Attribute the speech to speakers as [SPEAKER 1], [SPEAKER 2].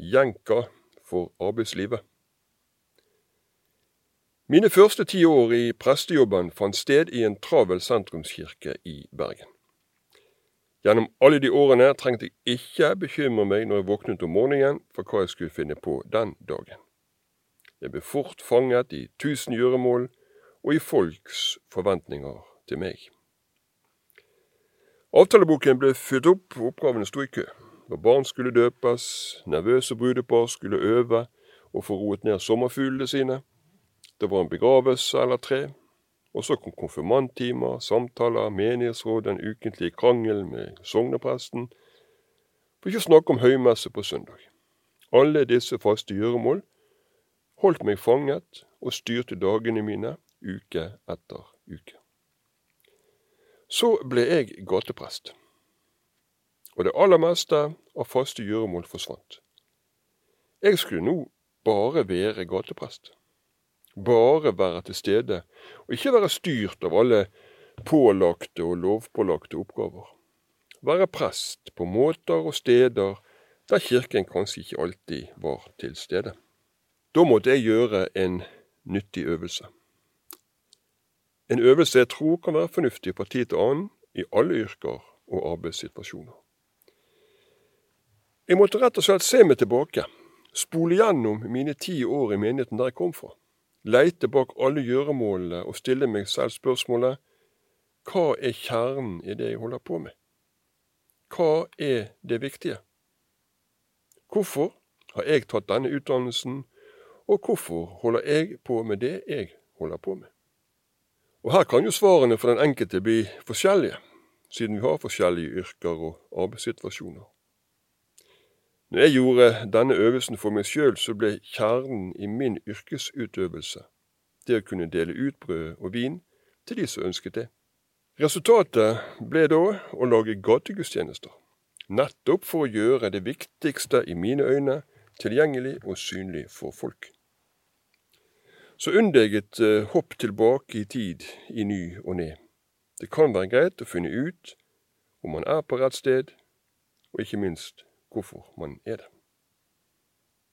[SPEAKER 1] jenka for arbeidslivet. Mine første ti år i prestejobben fant sted i en travel sentrumskirke i Bergen. Gjennom alle de årene trengte jeg ikke bekymre meg når jeg våknet om morgenen for hva jeg skulle finne på den dagen. Jeg ble fort fanget i tusen gjøremål og i folks forventninger til meg. Avtaleboken ble fylt opp, og oppgavene sto i kø. Når barn skulle døpes, nervøse brudepar skulle øve og få roet ned sommerfuglene sine, det var en begravelse eller tre, og så kom konfirmanttimer, samtaler, menighetsråd, den ukentlige krangel med sognepresten, for ikke å snakke om høymesse på søndag. Alle disse faste gjøremål holdt meg fanget og styrte dagene mine uke etter uke. Så ble jeg gateprest, og det aller meste av faste gjøremål forsvant. Jeg skulle nå bare være gateprest bare være til stede, og ikke være styrt av alle pålagte og lovpålagte oppgaver. Være prest på måter og steder der kirken kanskje ikke alltid var til stede. Da måtte jeg gjøre en nyttig øvelse. En øvelse jeg tror kan være fornuftig fra tid til annen i alle yrker og arbeidssituasjoner. Jeg måtte rett og slett se meg tilbake, spole gjennom mine ti år i menigheten der jeg kom fra leite bak alle gjøremålene og stille meg selv spørsmålet hva er kjernen i det jeg holder på med? Hva er det viktige? Hvorfor har jeg tatt denne utdannelsen, og hvorfor holder jeg på med det jeg holder på med? Og Her kan jo svarene for den enkelte bli forskjellige, siden vi har forskjellige yrker og arbeidssituasjoner. Når jeg gjorde denne øvelsen for meg sjøl, så ble kjernen i min yrkesutøvelse det å kunne dele ut brød og vin til de som ønsket det. Resultatet ble da å lage gategudstjenester, nettopp for å gjøre det viktigste i mine øyne tilgjengelig og synlig for folk. Så unn uh, hopp tilbake i tid i ny og ned. Det kan være greit å finne ut om man er på rett sted, og ikke minst hvorfor man er det.